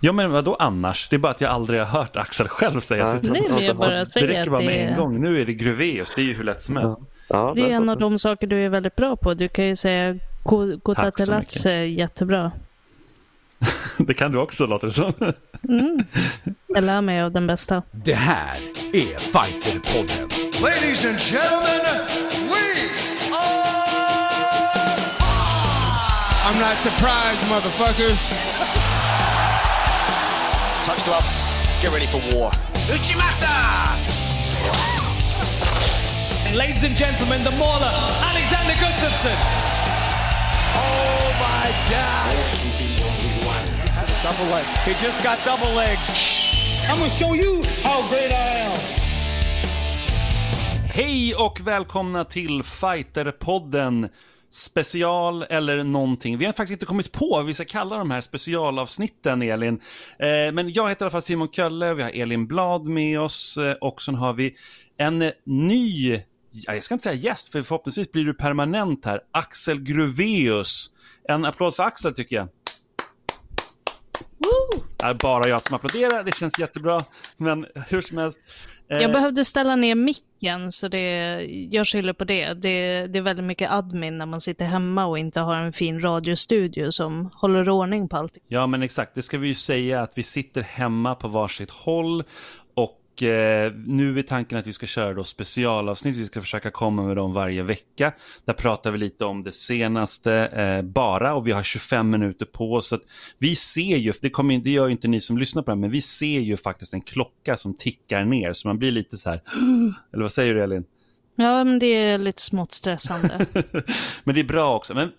Ja men vadå annars? Det är bara att jag aldrig har hört Axel själv säga Nej. sitt Nej, men jag bara Det räcker bara med det en gång. Nu är det Gruveus, det är ju hur lätt som helst. Ja, det är en av de saker du är väldigt bra på. Du kan ju säga Kotatelatse jättebra. Det kan du också låter det som. Mm. Jag lär mig av den bästa. Det här är Fighterpodden. Ladies and gentlemen, we are. I'm not surprised, motherfuckers. Touch gloves. Get ready for war. Uchimata! Ladies and gentlemen, the mauler, Alexander Gustafsson. Oh my God! Double leg. He just got double leg. I'm gonna show you how great I am. Hej och välkomna till Fighterpodden special eller någonting. Vi har faktiskt inte kommit på vad vi ska kalla de här specialavsnitten, Elin. Eh, men jag heter i alla fall Simon Kölle, vi har Elin Blad med oss eh, och sen har vi en ny, ja, jag ska inte säga gäst, för förhoppningsvis blir du permanent här, Axel Gruveus. En applåd för Axel tycker jag. Woo! Det är bara jag som applåderar, det känns jättebra. Men hur som helst. Eh, Jag behövde ställa ner micken, så det, jag skyller på det. det. Det är väldigt mycket admin när man sitter hemma och inte har en fin radiostudio som håller ordning på allt. Ja, men exakt. Det ska vi ju säga att vi sitter hemma på varsitt håll och eh, nu är tanken att vi ska köra då specialavsnitt. Vi ska försöka komma med dem varje vecka. Där pratar vi lite om det senaste eh, bara och vi har 25 minuter på oss. Vi ser ju, det, kommer, det gör ju inte ni som lyssnar på det här, men vi ser ju faktiskt en klocka som tickar ner. Så man blir lite så här, eller vad säger du Elin? Ja, men det är lite smått stressande. Men det är bra också. Men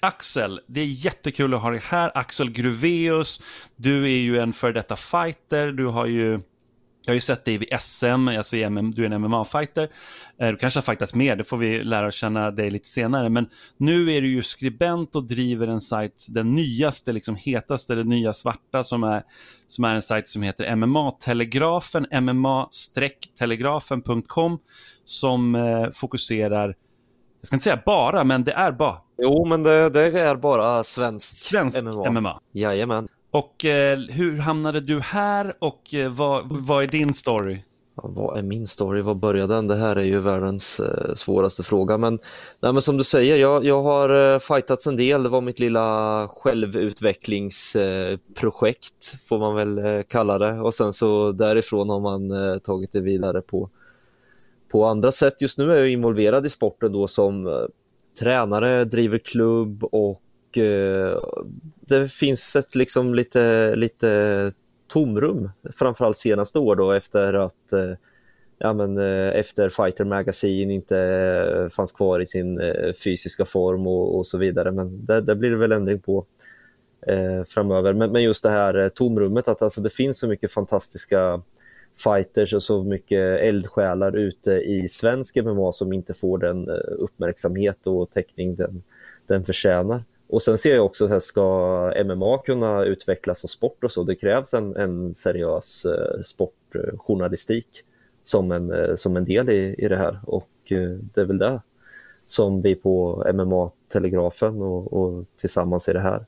Axel, det är jättekul att ha dig här. Axel Gruveus, du är ju en för detta fighter. Du har ju, jag har ju sett dig vid SM, alltså i MM, du är en MMA-fighter. Eh, Du kanske har fightats mer, det får vi lära känna dig lite senare. Men nu är du ju skribent och driver en sajt, den nyaste, liksom hetaste, den nya svarta som är, som är en sajt som heter MMA-telegrafen, MMA-telegrafen.com som eh, fokuserar jag ska inte säga bara, men det är bara Jo, men det, det är bara svenskt svensk MMA. MMA. Jajamän. Och eh, hur hamnade du här och eh, vad, vad är din story? Ja, vad är min story? Var började den? Det här är ju världens eh, svåraste fråga. Men, nej, men som du säger, jag, jag har eh, fightats en del. Det var mitt lilla självutvecklingsprojekt, eh, får man väl eh, kalla det. Och sen så därifrån har man eh, tagit det vidare på, på andra sätt. Just nu är jag involverad i sporten då som eh, tränare, driver klubb och Eh, det finns ett liksom lite, lite tomrum, framförallt senaste år då efter att eh, ja, men, eh, efter Fighter Magazine inte fanns kvar i sin fysiska form och, och så vidare. Men det, det blir det väl ändring på eh, framöver. Men, men just det här tomrummet, att alltså, det finns så mycket fantastiska fighters och så mycket eldsjälar ute i svensk MMA som inte får den uppmärksamhet och täckning den, den förtjänar. Och sen ser jag också här, ska MMA kunna utvecklas som sport och så, det krävs en, en seriös eh, sportjournalistik som en, eh, som en del i, i det här och eh, det är väl det som vi på MMA-telegrafen och, och tillsammans i det här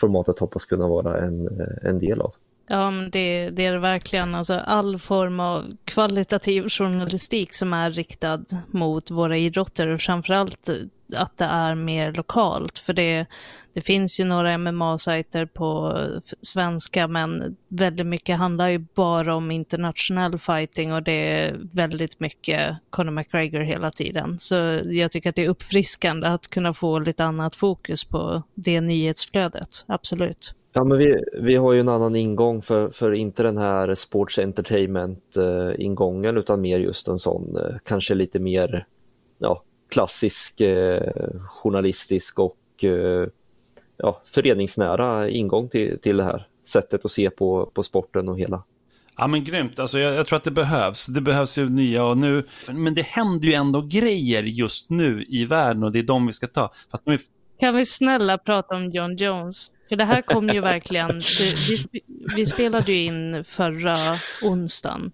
formatet hoppas kunna vara en, eh, en del av. Ja, men det, det är det verkligen. Alltså, all form av kvalitativ journalistik som är riktad mot våra idrotter och framförallt att det är mer lokalt. För det, det finns ju några MMA-sajter på svenska, men väldigt mycket handlar ju bara om internationell fighting och det är väldigt mycket Conor McGregor hela tiden. Så jag tycker att det är uppfriskande att kunna få lite annat fokus på det nyhetsflödet, absolut. Ja, men vi, vi har ju en annan ingång för, för inte den här sports entertainment-ingången, eh, utan mer just en sån eh, kanske lite mer ja, klassisk eh, journalistisk och eh, ja, föreningsnära ingång till, till det här sättet att se på, på sporten och hela. Ja men grymt, alltså, jag, jag tror att det behövs. Det behövs ju nya och nu, men det händer ju ändå grejer just nu i världen och det är de vi ska ta. Fast de är, Kan vi snälla prata om John Jones? För det här kom ju verkligen, vi, vi spelade ju in förra onsdagen.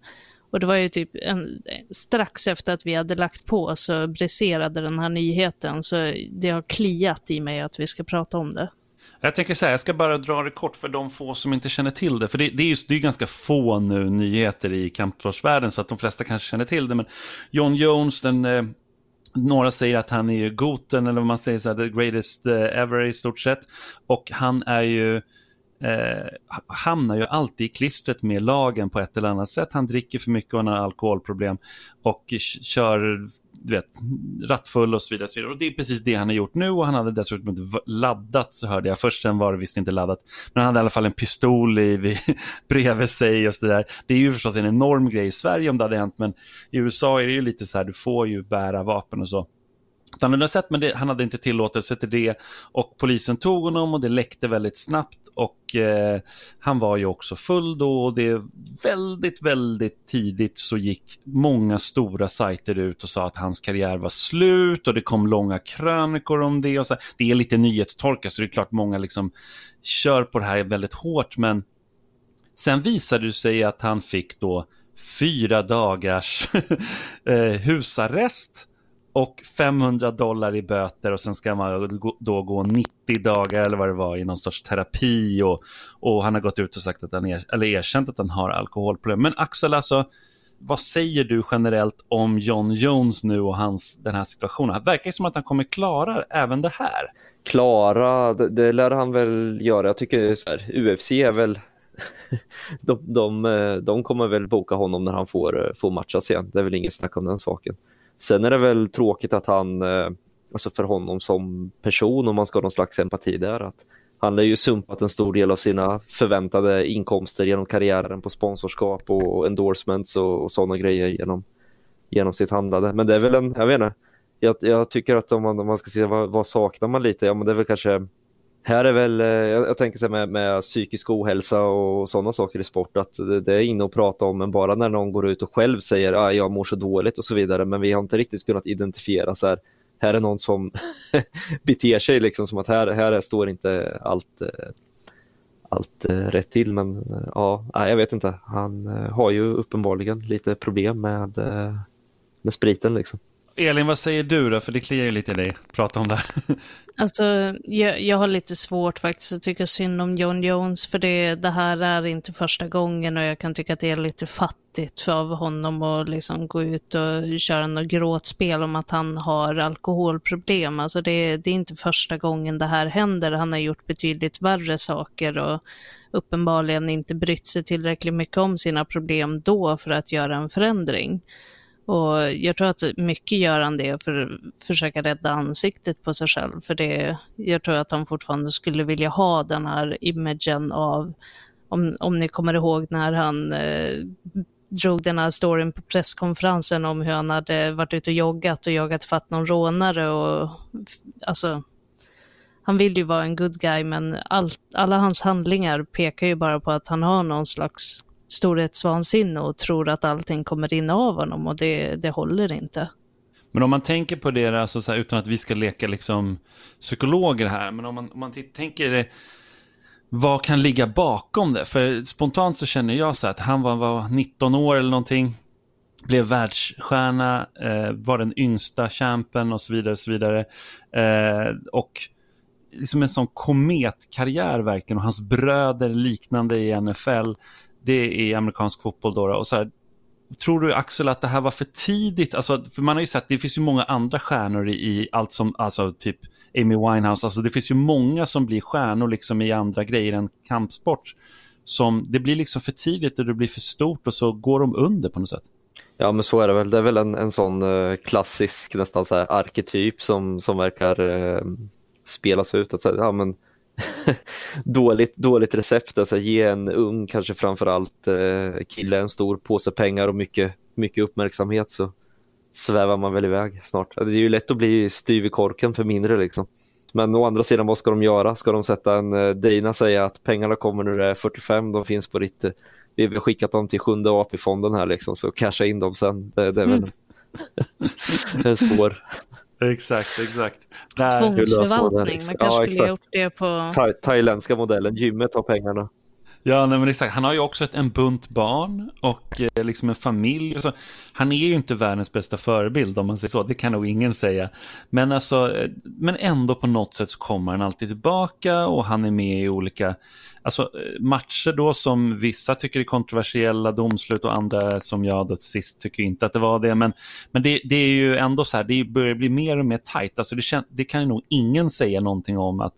Och det var ju typ en, strax efter att vi hade lagt på så briserade den här nyheten. Så det har kliat i mig att vi ska prata om det. Jag tänker så här, jag ska bara dra det kort för de få som inte känner till det. För det, det är ju det är ganska få nu nyheter i kampsportsvärlden, så att de flesta kanske känner till det. Men John Jones, den, eh, några säger att han är ju goten, eller vad man säger, så här, the greatest eh, ever i stort sett. Och han är ju, eh, hamnar ju alltid i klistret med lagen på ett eller annat sätt. Han dricker för mycket och han har alkoholproblem och kör du vet, rattfull och så vidare, och så vidare. Och det är precis det han har gjort nu och han hade dessutom inte laddat, så hörde jag. Först sen var det visst inte laddat, men han hade i alla fall en pistol i, bredvid sig och så där. Det är ju förstås en enorm grej i Sverige om det hade hänt, men i USA är det ju lite så här, du får ju bära vapen och så annorlunda sätt, men det, han hade inte tillåtelse till det. Och polisen tog honom och det läckte väldigt snabbt och eh, han var ju också full då och det väldigt, väldigt tidigt så gick många stora sajter ut och sa att hans karriär var slut och det kom långa krönikor om det. Och så. Det är lite nyhetstorka så det är klart många liksom kör på det här väldigt hårt, men sen visade det sig att han fick då fyra dagars eh, husarrest och 500 dollar i böter och sen ska man då gå 90 dagar eller vad det var i någon sorts terapi och, och han har gått ut och sagt att han er, eller erkänt att han har alkoholproblem. Men Axel, alltså, vad säger du generellt om John Jones nu och hans, den här situationen? Det verkar som att han kommer klara även det här. Klara, det, det lär han väl göra. Jag tycker så här, UFC är väl de, de, eh, de kommer väl boka honom när han får, eh, får matchas igen. Det är väl inget snack om den saken. Sen är det väl tråkigt att han, eh, alltså för honom som person, om man ska ha någon slags empati där, att han har ju sumpat en stor del av sina förväntade inkomster genom karriären på sponsorskap och endorsements och, och sådana grejer genom, genom sitt handlande. Men det är väl en, jag vet inte, jag, jag tycker att om man, om man ska se vad, vad, saknar man lite, ja men det är väl kanske här är väl, eh, jag, tänker så med, med psykisk ohälsa och sådana saker i sport, att det, det, är inne att prata om, men bara när någon går ut och själv säger att ah, jag mår så dåligt och så vidare, men vi har inte riktigt kunnat identifiera så här, här är någon som beter sig liksom som att här, här står inte allt, eh, allt eh, rätt till, men ja, jag vet inte. Han har ju uppenbarligen lite problem med, med spriten liksom. Elin, vad säger du då? För det kliar ju lite i dig, prata om det här. Alltså, jag, jag, har lite svårt faktiskt att tycka synd om John Jones, för det, det här är inte första gången och jag kan tycka att det är lite fattigt för honom att liksom gå ut och köra något gråtspel om att han har alkoholproblem. Alltså det, det är inte första gången det här händer. Han har gjort betydligt värre saker och uppenbarligen inte brytt sig tillräckligt mycket om sina problem då för att göra en förändring. Och jag tror att mycket gör han det för att försöka rädda ansiktet på sig själv. För det, jag tror att han fortfarande skulle vilja ha den här imagen av, om, om ni kommer ihåg när han eh, drog den här storyn på presskonferensen om hur han hade varit ute och joggat och jagat fatt någon rånare och alltså han vill ju vara en good guy men all, alla hans handlingar pekar ju bara på att han har någon slags storhetsvansinne och tror att allting kommer rinna av honom och det, det håller inte. Men om man tänker på det, alltså så här, utan att vi ska leka liksom psykologer här, men om man, om man tänker det, vad kan ligga bakom det? För spontant så känner jag så här att han var, var 19 år eller någonting, blev världsstjärna, eh, var den yngsta champen och så vidare. Och, så vidare. Eh, och liksom en sån kometkarriär verkligen och hans bröder liknande i NFL det är amerikansk fotboll då. Och så här, tror du Axel att det här var för tidigt? Alltså, för man har ju sett, det finns ju många andra stjärnor i, i allt som, alltså typ Amy Winehouse, alltså det finns ju många som blir stjärnor liksom i andra grejer än kampsport. Som, det blir liksom för tidigt och det blir för stort och så går de under på något sätt. Ja men så är det väl, det är väl en, en sån eh, klassisk nästan så här arketyp som, som verkar eh, spelas ut. Att, ja, men dåligt, dåligt recept. Alltså, ge en ung, kanske framförallt eh, kille, en stor påse pengar och mycket, mycket uppmärksamhet så svävar man väl iväg snart. Det är ju lätt att bli styv i korken för mindre liksom. Men å andra sidan, vad ska de göra? Ska de sätta en eh, Dina säga att pengarna kommer när du är 45, de finns på ditt... Eh, vi har skickat dem till sjunde AP-fonden här liksom, så casha in dem sen. Det, det är väl mm. en svår, Exakt, exakt. Tvångsförvaltning, man kanske ja, skulle gjort det på... Tha thailändska modellen, gymmet har pengarna. Ja, nej, men exakt. Han har ju också ett, en bunt barn och eh, liksom en familj. Så han är ju inte världens bästa förebild om man säger så, det kan nog ingen säga. Men, alltså, eh, men ändå på något sätt så kommer han alltid tillbaka och han är med i olika alltså, eh, matcher då som vissa tycker är kontroversiella domslut och andra som jag då sist tycker inte att det var det. Men, men det, det är ju ändå så här, det börjar bli mer och mer tajt. Alltså det, kän, det kan nog ingen säga någonting om att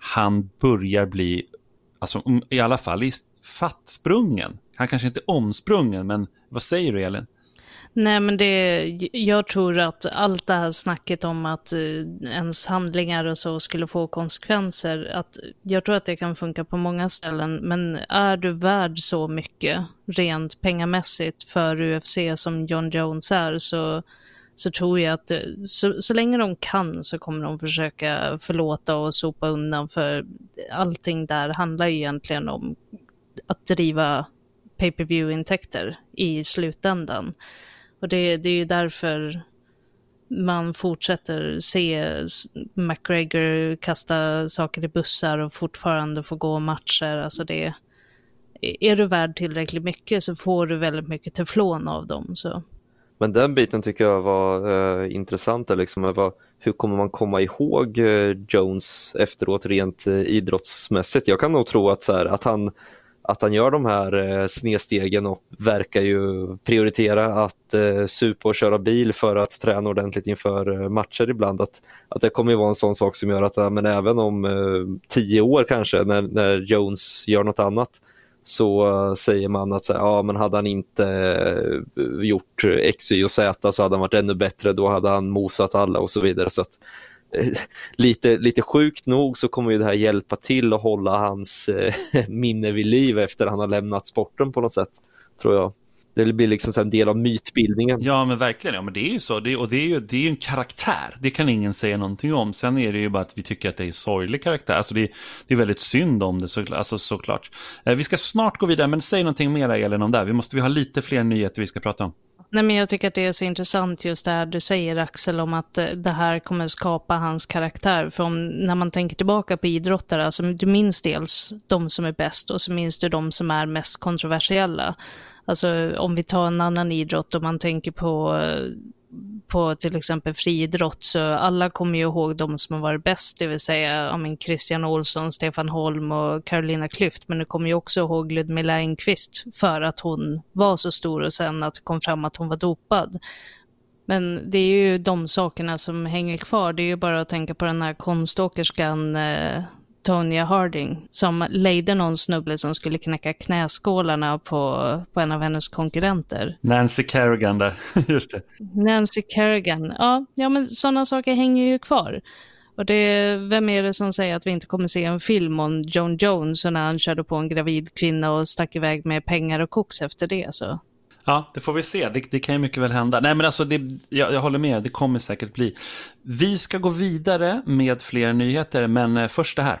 han börjar bli, alltså mm, i alla fall fattsprungen. Han kanske inte är omsprungen, men vad säger du Elin? Nej, men det, jag tror att allt det här snacket om att eh, ens handlingar och så skulle få konsekvenser, att jag tror att det kan funka på många ställen, men är du värd så mycket rent pengamässigt för UFC som John Jones är, så, så tror jag att eh, så, så länge de kan så kommer de försöka förlåta och sopa undan, för allting där handlar ju egentligen om att driva pay per view intäkter i slutändan. Och det, det är ju därför man fortsätter se McGregor kasta saker i bussar och fortfarande få gå matcher. Alltså det, är du värd tillräckligt mycket så får du väldigt mycket teflon av dem. Så. Men den biten tycker jag var eh, intressant. Liksom, var, hur kommer man komma ihåg eh, Jones efteråt rent eh, idrottsmässigt? Jag kan nog tro att, så här, att han att han gör de här eh, snedstegen och verkar ju prioritera att eh, supa och köra bil för att träna ordentligt inför eh, matcher ibland. Att, att det kommer ju vara en sån sak som gör att men även om eh, tio år kanske när, när Jones gör något annat så säger man att så, ja, men hade han inte eh, gjort X, Y och Z så hade han varit ännu bättre, då hade han mosat alla och så vidare. Så att, eh, lite, lite sjukt nog så kommer ju det här hjälpa till att hålla hans eh, minne vid liv efter han har lämnat sporten på något sätt, tror jag. Det blir liksom en del av mytbildningen. Ja, men verkligen. Ja, men det är ju så. Det, och det är ju det är en karaktär. Det kan ingen säga någonting om. Sen är det ju bara att vi tycker att det är en sorglig karaktär. Alltså det, det är väldigt synd om det, så, alltså, såklart. Eh, vi ska snart gå vidare, men säg någonting mer, Elin, om det här. Vi måste vi ha lite fler nyheter vi ska prata om. Nej, men jag tycker att det är så intressant just det här du säger Axel om att eh, det här kommer skapa hans karaktär. För om, när man tänker tillbaka på idrottare, alltså, du minns dels de som är bäst och så minns du de som är mest kontroversiella. Alltså om vi tar en annan idrott och man tänker på eh, på till exempel friidrott så alla kommer ju ihåg de som har varit bäst, det vill säga Christian Olsson, Stefan Holm och Carolina Klüft, men du kommer ju också ihåg Ludmila Engqvist för att hon var så stor och sen att det kom fram att hon var dopad. Men det är ju de sakerna som hänger kvar. Det är ju bara att tänka på den här konståkerskan eh, Tonya Harding som lejde någon snubbe som skulle knäcka knäskålarna på, på en av hennes konkurrenter. Nancy Kerrigan där, just det. Nancy Kerrigan, ja, ja men sådana saker hänger ju kvar. Och det, vem är det som säger att vi inte kommer se en film om John Jones när han körde på en gravid kvinna och stack iväg med pengar och koks efter det? Så. Ja, det får vi se. Det, det, kan ju mycket väl hända. Nej, men alltså, det, jag, jag håller med. Det kommer säkert bli. Vi ska gå vidare med fler nyheter, men eh, först det här.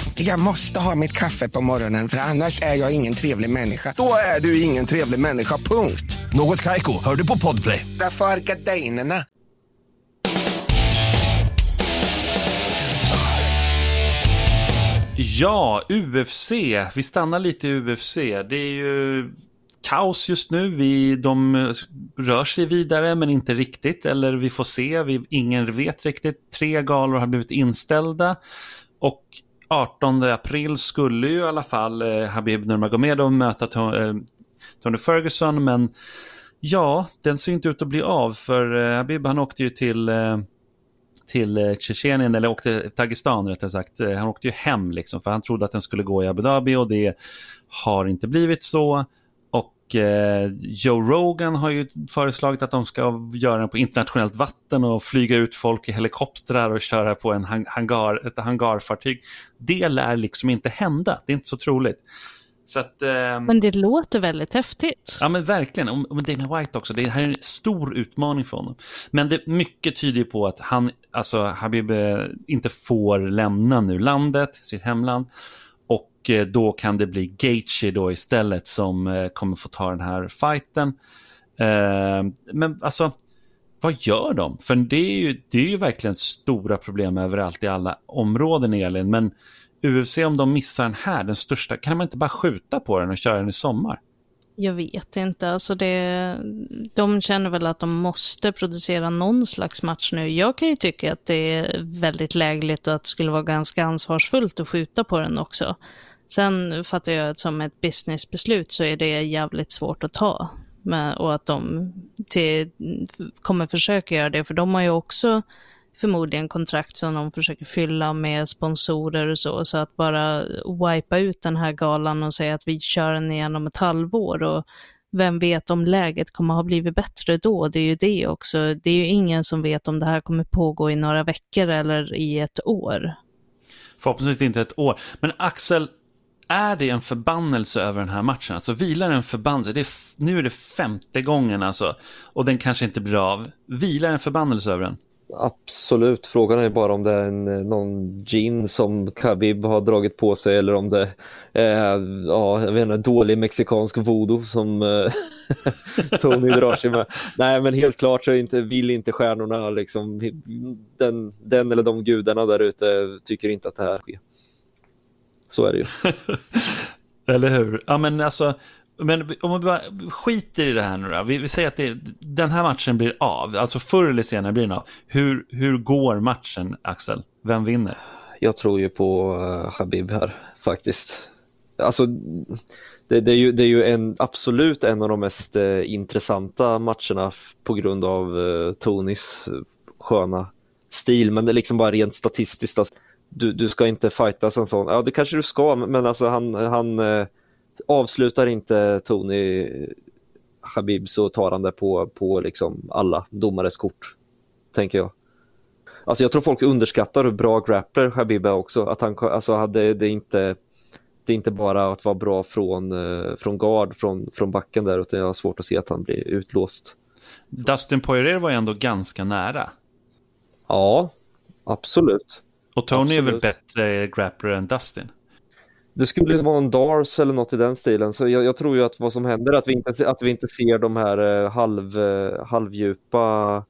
Jag måste ha mitt kaffe på morgonen för annars är jag ingen trevlig människa. Då är du ingen trevlig människa, punkt. Något Kaiko, hör du på Podplay. Därför är gardinerna. Ja, UFC. Vi stannar lite i UFC. Det är ju kaos just nu. Vi, de rör sig vidare men inte riktigt. Eller vi får se. Vi, ingen vet riktigt. Tre galor har blivit inställda. Och 18 april skulle ju i alla fall eh, Habib Nurmagomedov möta eh, Tony Ferguson. Men ja, den ser inte ut att bli av. För eh, Habib han åkte ju till eh, till eh, Tjetjenien, eller åkte Dagestan rättare sagt. Eh, han åkte ju hem liksom, för han trodde att den skulle gå i Abu Dhabi och det har inte blivit så. Och eh, Joe Rogan har ju föreslagit att de ska göra den på internationellt vatten och flyga ut folk i helikoptrar och köra på en hangar, ett hangarfartyg. Det lär liksom inte hända, det är inte så troligt. Så att, eh, Men det låter väldigt häftigt. Ja men verkligen, och och Dana White också. Det här är en stor utmaning för honom. Men det, mycket tyder på att han, alltså Habib eh, inte får lämna nu landet, sitt hemland. Och eh, då kan det bli Gaethje då istället som eh, kommer få ta den här fighten. Eh, men alltså, vad gör de? För det är, ju, det är ju verkligen stora problem överallt i alla områden Elin. Men UFC om de missar den här, den största, kan man inte bara skjuta på den och köra den i sommar? Jag vet inte, alltså det, de känner väl att de måste producera någon slags match nu. Jag kan ju tycka att det är väldigt lägligt och att det skulle vara ganska ansvarsfullt att skjuta på den också. Sen fattar jag att som ett businessbeslut så är det jävligt svårt att ta. Med, och att de till, kommer försöka göra det, för de har ju också förmodligen kontrakt som de försöker fylla med sponsorer och så. Så att bara wipa ut den här galan och säga att vi kör den igen om ett halvår och vem vet om läget kommer ha blivit bättre då? Det är ju det också. Det är ju ingen som vet om det här kommer pågå i några veckor eller i ett år. Förhoppningsvis inte ett år. Men Axel, är det en förbannelse över den här matchen? Alltså vilar en förbannelse? Det är, nu är det femte gången alltså. Och den kanske inte blir av. Vilar en förbannelse över den? Absolut, frågan är bara om det är en, eh, någon gin som Khabib har dragit på sig eller om det är eh, ja, jag vet inte, dålig mexikansk voodoo som eh, Tony drar sig med. Nej, men helt klart så inte, vill inte stjärnorna, liksom, den, den eller de gudarna där ute tycker inte att det här sker. Så är det ju. eller hur? Ja, men alltså, men om vi bara skiter i det här nu då. Vi, vi säger att det, den här matchen blir av. Alltså förr eller senare blir den av. Hur, hur går matchen, Axel? Vem vinner? Jag tror ju på uh, Habib här, faktiskt. Alltså, det, det, är ju, det är ju en, absolut en av de mest uh, intressanta matcherna på grund av uh, Tonys sköna stil. Men det är liksom bara rent statistiskt. Alltså, du, du ska inte fightas en sån. Ja, det kanske du ska, men alltså han... han avslutar inte Tony Habib så tar han det på, på liksom alla domares kort, tänker jag. Alltså jag tror folk underskattar hur bra grappler Habib är också. Att han, alltså hade det inte det är inte bara att vara bra från, eh, från guard, från, från backen där, utan jag har svårt att se att han blir utlåst. Dustin Poirier var ändå ganska nära. Ja, absolut. Och Tony absolut. är väl bättre grappler än Dustin? Det skulle vara en Dars eller något i den stilen. Så jag, jag, tror ju att vad som händer är att vi inte, att vi inte ser de här eh, halv, eh, halvdjupa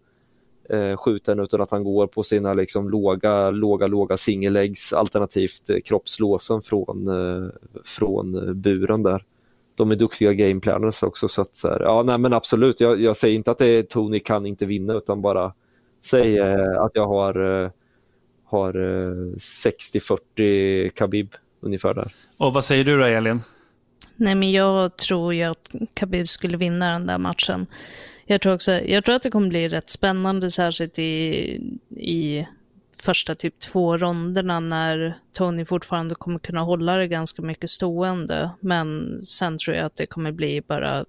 eh, skjuten utan att han går på sina liksom låga, låga, låga singellegs alternativt eh, kroppslåsen från, från buren där. De är duktiga gameplanners också. Så att, så här, ja, nej, men absolut, jag, jag, säger inte att det är Tony kan inte vinna utan bara säg eh, att jag har, eh, har 60-40 Khabib ungefär där. Och vad säger du då, Elin? Nej, men jag tror ju att Khabib skulle vinna den där matchen. Jag tror, också, jag tror att det kommer bli rätt spännande, särskilt i, i första typ två ronderna när Tony fortfarande kommer kunna hålla det ganska mycket stående. Men sen tror jag att det kommer bli bara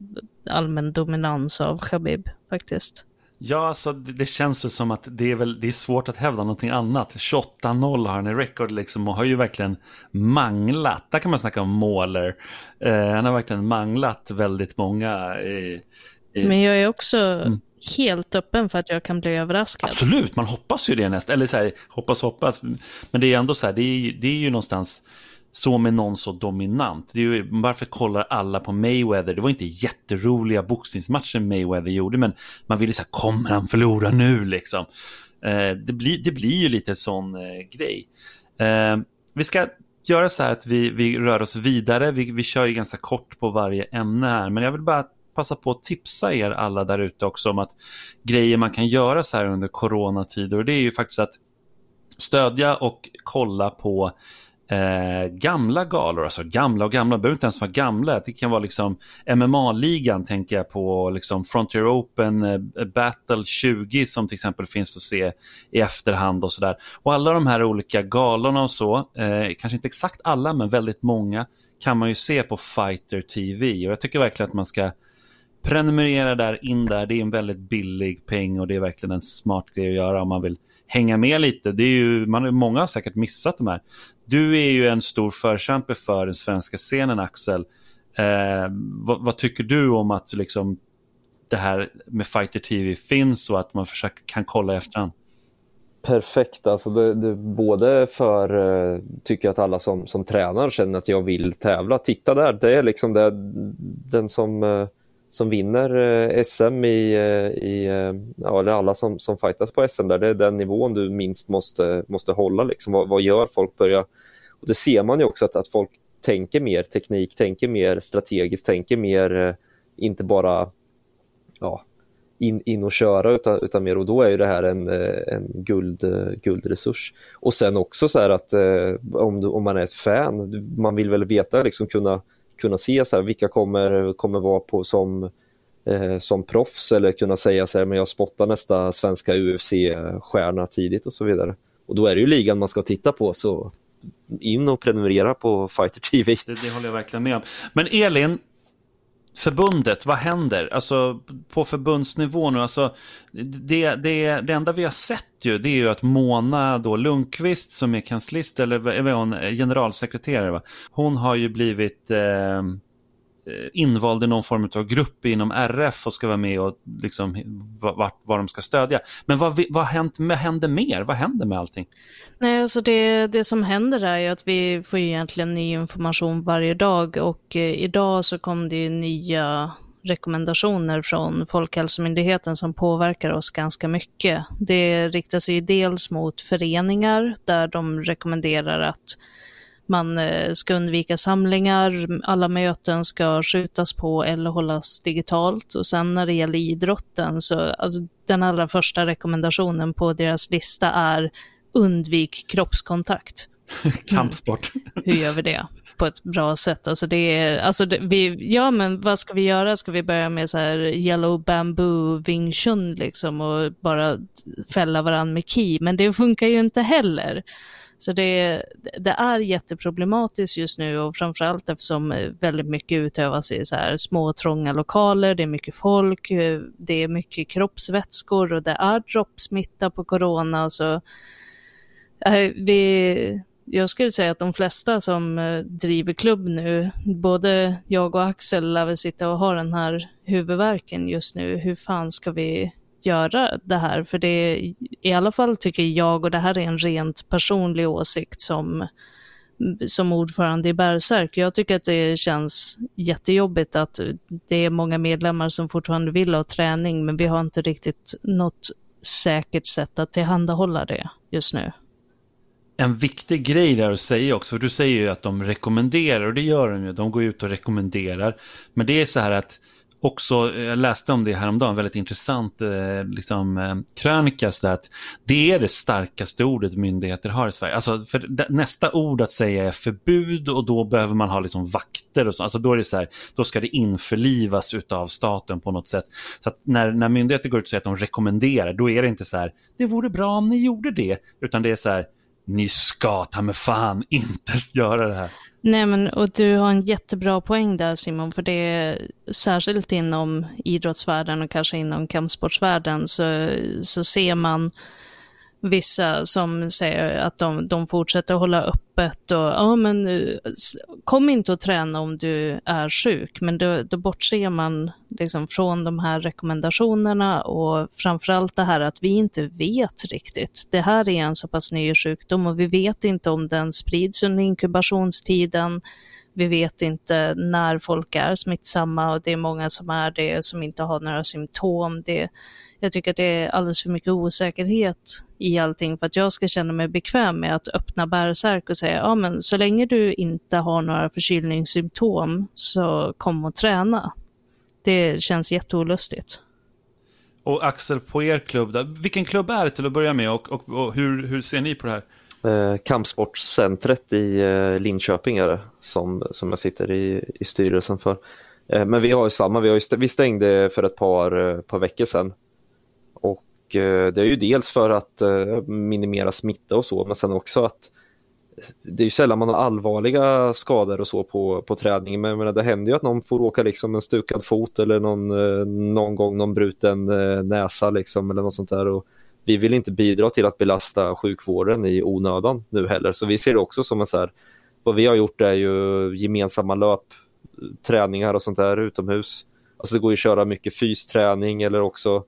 allmän dominans av Khabib faktiskt. Ja, alltså det, det känns ju som att det är, väl, det är svårt att hävda någonting annat. 28-0 har han i rekord liksom och har ju verkligen manglat. Där kan man snacka om måler. Eh, han har verkligen manglat väldigt många. I, i... Men jag är också mm. helt öppen för att jag kan bli överraskad. Absolut, man hoppas ju det nästan. Eller så här, hoppas, hoppas. Men det är ändå så här, det är, det är ju någonstans så med någon så dominant. Det är ju, varför kollar alla på Mayweather? Det var inte jätteroliga boxningsmatcher Mayweather gjorde, men man ville säga, kommer han förlora nu liksom? Eh, det, blir, det blir ju lite sån eh, grej. Eh, vi ska göra så här att vi, vi rör oss vidare. Vi, vi kör ju ganska kort på varje ämne här, men jag vill bara passa på att tipsa er alla där ute också om att grejer man kan göra så här under coronatider. Och det är ju faktiskt att stödja och kolla på eh, gamla galor, alltså gamla och gamla, behöver inte ens vara gamla, det kan vara liksom MMA-ligan tänker jag på, liksom Frontier Open, eh, Battle 20 som till exempel finns att se i efterhand och sådär. Och alla de här olika galorna och så, eh, kanske inte exakt alla men väldigt många, kan man ju se på Fighter TV och jag tycker verkligen att man ska prenumerera där, in där. Det är en väldigt billig peng och det är verkligen en smart grej att göra om man vill hänga med lite. Det är ju, man, många har säkert missat de här. Du är ju en stor förkämpe för den svenska scenen, Axel. Eh, vad, vad, tycker du om att liksom, det här med Fighter TV finns och att man försöker, kan kolla i efterhand? Perfekt, alltså det, det, både för, uh, tycker att alla som, som tränar känner att jag vill tävla, titta där, det är liksom det, den som, uh, som vinner eh, SM i, eh, i eh, ja, eller alla som, som fightas på SM där, det är den nivån du minst måste, måste hålla, liksom. vad, vad gör folk Börja, och det ser man ju också att, att folk tänker mer teknik, tänker mer strategiskt, tänker mer, inte bara ja, in, in och köra utan, utan mer och då är ju det här en, en guld, guldresurs. Och sen också så här att om, du, om man är ett fan, man vill väl veta, liksom kunna, kunna se så här, vilka kommer, kommer vara på som, eh, som proffs eller kunna säga så här, men jag spottar nästa svenska UFC-stjärna tidigt och så vidare. Och då är det ju ligan man ska titta på så in och prenumerera på Fighter TV. Det, det håller jag verkligen med om. Men Elin, förbundet, vad händer? Alltså på förbundsnivå nu, alltså det, det, det enda vi har sett ju, det är ju att Mona då Lundqvist som är kanslist, eller är hon generalsekreterare, va? hon har ju blivit eh, Eh, Eh, invald i någon form av grupp inom RF och ska vara med och liksom vad, vad de ska stödja. Men vad, vad händer, händer mer? Vad händer med allting? Nej, alltså det, det som händer är ju att vi får egentligen ny information varje dag och eh, idag så kom det ju nya rekommendationer från Folkhälsomyndigheten som påverkar oss ganska mycket. Det riktar sig ju dels mot föreningar där de rekommenderar att man eh, ska undvika samlingar, alla möten ska skjutas på eller hållas digitalt. Och sen när det gäller idrotten så, alltså den allra första rekommendationen på deras lista är undvik kroppskontakt. Kampsport. Mm. Hur gör vi det på ett bra sätt? Alltså det är, alltså det, vi, ja men vad ska vi göra? Ska vi börja med så här yellow bamboo wing chun liksom och bara fälla varandra med ki? Men det funkar ju inte heller. Så det, det, är jätteproblematiskt just nu och framförallt eftersom eh, väldigt mycket utövas i så här små trånga lokaler, det är mycket folk, eh, det är mycket kroppsvätskor och det är droppsmitta på corona. Så äh, vi, jag skulle säga att de flesta som driver klubb nu, både jag och Axel lär väl sitta och ha den här huvudvärken just nu. Hur fan ska vi göra det här. För det är i alla fall tycker jag, och det här är en rent personlig åsikt som, som ordförande i Bärsärk, jag tycker att det känns jättejobbigt att det är många medlemmar som fortfarande vill ha träning, men vi har inte riktigt något säkert sätt att tillhandahålla det just nu. En viktig grej där att säga också, för du säger ju att de rekommenderar, och det gör de ju, de går ut och rekommenderar. Men det är så här att också, eh, jag läste om det häromdagen, väldigt intressant eh, liksom, eh, krönika, så att det är det starkaste ordet myndigheter har i Sverige. Alltså, för nästa ord att säga är förbud och då behöver man ha liksom, vakter och så. Alltså, då är det så här, då ska det införlivas av staten på något sätt. Så att när, när myndigheter går ut och säger att de rekommenderar, då är det inte så här, det vore bra om ni gjorde det, utan det är så här, ni ska ta med fan inte göra det här. Nej, men och du har en jättebra poäng där Simon, för det är särskilt inom idrottsvärlden och kanske inom kampsportsvärlden så, så ser man vissa som säger att de, de fortsätter hålla öppet och ja men eh, kom inte och träna om du är sjuk. Men då, då bortser man liksom från de här rekommendationerna och framförallt det här att vi inte vet riktigt. Det här är en så pass ny sjukdom och vi vet inte om den sprids under inkubationstiden. Vi vet inte när folk är smittsamma och det är många som är det som inte har några symptom. Det, jag tycker att det är alldeles för mycket osäkerhet i allting för att jag ska känna mig bekväm med att öppna bärsärk och säga, ja men så länge du inte har några förkylningssymptom så kom och träna. Det känns jätteolustigt. Och Axel, på er klubb, vilken klubb är det till att börja med och, och, och hur, hur ser ni på det här? Eh, kampsportscentret i eh, Linköping är det som, som jag sitter i, i styrelsen för. Eh, men vi har ju samma, vi, har ju, vi stängde för ett par, eh, par veckor sedan Eh, det är ju dels för att eh, minimera smitta och så, men sen också att det är ju sällan man har allvarliga skador och så på, på träningen, men menar, det händer ju att någon får åka liksom en stukad fot eller någon, eh, någon gång någon bruten eh, näsa liksom, eller något sånt där. Och vi vill inte bidra till att belasta sjukvården i onödan nu heller, så vi ser det också som en så här, vad vi har gjort är ju gemensamma löpträningar och sånt där utomhus. Alltså det går ju att köra mycket fysträning eller också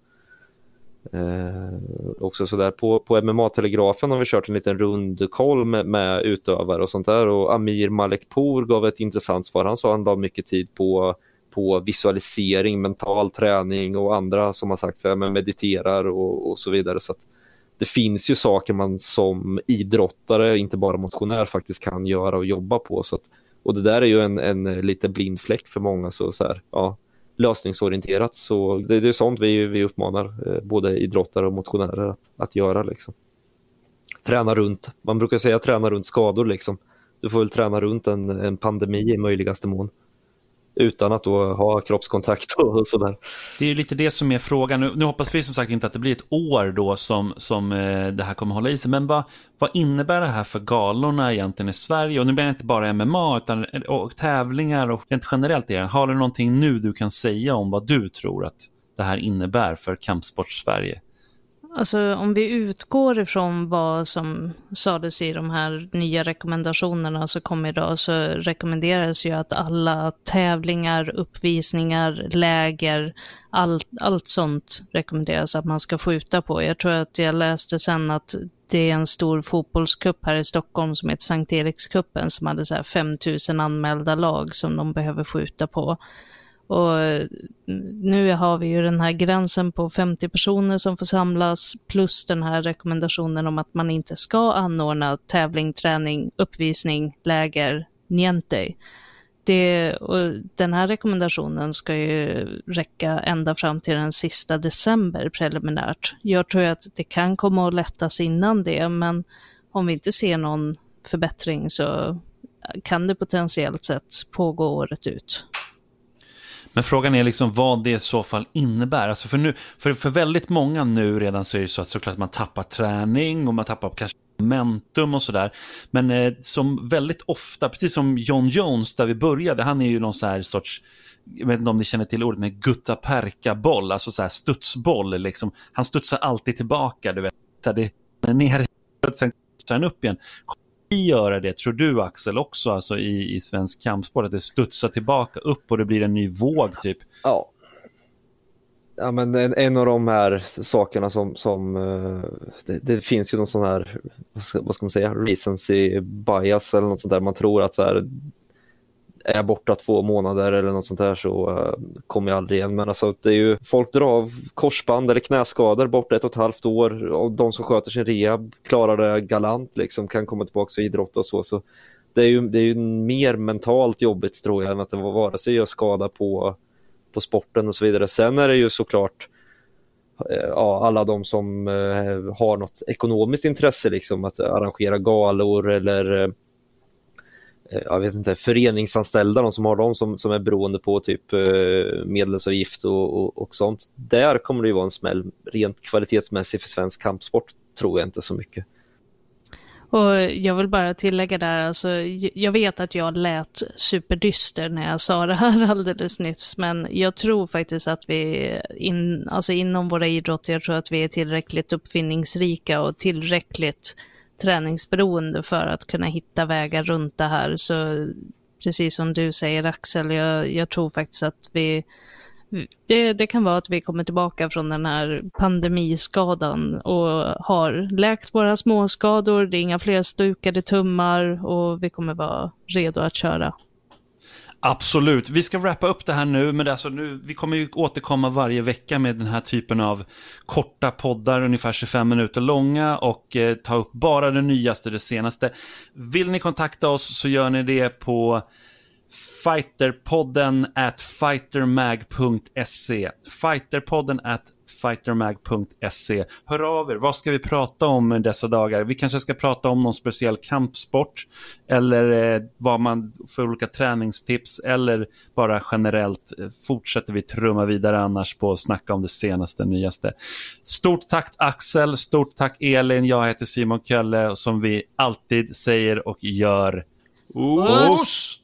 Eh, också sådär på, på MMA-telegrafen har vi kört en liten rundkoll med, med utövare och sånt där och Amir Malekpour gav ett intressant svar. Han sa att han la mycket tid på, på visualisering, mental träning och andra som har sagt att mediterar och, och så vidare. Så det finns ju saker man som idrottare, inte bara motionär, faktiskt kan göra och jobba på. Så att, och det där är ju en, en lite blind fläck för många. Så, så här, ja, lösningsorienterat. Så det, det är sånt vi, vi uppmanar eh, både idrottare och motionärer att, att göra. Liksom. Träna runt, man brukar säga träna runt skador. Liksom. Du får väl träna runt en, en pandemi i möjligaste mån utan att då ha kroppskontakt och sådär. Det är ju lite det som är frågan. Nu, nu, hoppas vi som sagt inte att det blir ett år då som, som eh, det här kommer hålla i sig. Men vad, vad innebär det här för galorna egentligen i Sverige? Och nu menar jag inte bara MMA utan och tävlingar och rent generellt. Igen. Har du någonting nu du kan säga om vad du tror att det här innebär för kampsport-Sverige? Alltså om vi utgår ifrån vad som sades i de här nya rekommendationerna som kom idag så rekommenderas ju att alla tävlingar, uppvisningar, läger, allt, allt sånt rekommenderas att man ska skjuta på. Jag tror att jag läste sen att det är en stor fotbollskupp här i Stockholm som heter Sankt Erikskuppen som hade så här 5000 anmälda lag som de behöver skjuta på. Och nu har vi ju den här gränsen på 50 personer som får samlas, plus den här rekommendationen om att man inte ska anordna tävling, träning, uppvisning, läger, niente. Det, och den här rekommendationen ska ju räcka ända fram till den sista december preliminärt. Jag tror att det kan komma att lättas innan det, men om vi inte ser någon förbättring så kan det potentiellt sett pågå året ut. Men frågan är liksom vad det i så fall innebär. Alltså för, nu, för, för väldigt många nu redan så är det så att såklart man tappar träning och man tappar kanske momentum och sådär. Men eh, som väldigt ofta, precis som John Jones där vi började, han är ju någon så här sorts jag vet inte om ni känner till ordet, men gutta perka boll, alltså så här studsboll. Liksom. Han studsar alltid tillbaka, du vet. Så här, det är ner, sen studsar han upp igen göra det, tror du Axel, också alltså i, i svensk kampsport? Att det studsar tillbaka upp och det blir en ny våg typ? Ja. Ja, men en, en av de här sakerna som, som eh, det, det, finns ju någon sån här, vad ska, vad ska man säga, recency bias eller något sånt där. Man tror att så här, är jag borta två månader eller något sånt där så eh, kommer jag aldrig igen. Men alltså, det är ju, folk drar av korsband eller knäskador borta ett och ett halvt år och de som sköter sin rehab klarar det galant, liksom, kan komma tillbaka och idrotta och så. så det är, ju, det är ju mer mentalt jobbigt tror jag än att det var vare sig gör skada på, på sporten och så vidare. Sen är det ju såklart eh, ja, alla de som eh, har något ekonomiskt intresse, liksom, att arrangera galor eller Eh, Eh, jag vet inte, föreningsanställda, de som har dem som, som är beroende på typ eh, medlemsavgift och, och, och, sånt. Där kommer det ju vara en smäll rent kvalitetsmässigt för svensk kampsport, tror jag inte så mycket. Och jag vill bara tillägga där, alltså, jag vet att jag lät superdyster när jag sa det här alldeles nyss, men jag tror faktiskt att vi in, alltså inom våra idrotter, jag tror att vi är tillräckligt uppfinningsrika och tillräckligt träningsberoende för att kunna hitta vägar runt det här. Så precis som du säger Axel, jag, jag tror faktiskt att vi det, det, kan vara att vi kommer tillbaka från den här pandemiskadan och har läkt våra småskador, det är inga fler stukade tummar och vi kommer vara redo att köra. Absolut. Vi ska wrappa upp det här nu, men alltså nu, vi kommer ju återkomma varje vecka med den här typen av korta poddar, ungefär 25 minuter långa och eh, ta upp bara det nyaste, det senaste. Vill ni kontakta oss så gör ni det på fighterpodden at fightermag.se. Fighterpodden at fightermag.se. Hör av er, vad ska vi prata om dessa dagar? Vi kanske ska prata om någon speciell kampsport eller eh, vad man för olika träningstips eller bara generellt eh, fortsätter vi trumma vidare annars på att snacka om det senaste, nyaste. Stort tack Axel, stort tack Elin, jag heter Simon Kölle och som vi alltid säger och gör, Oss!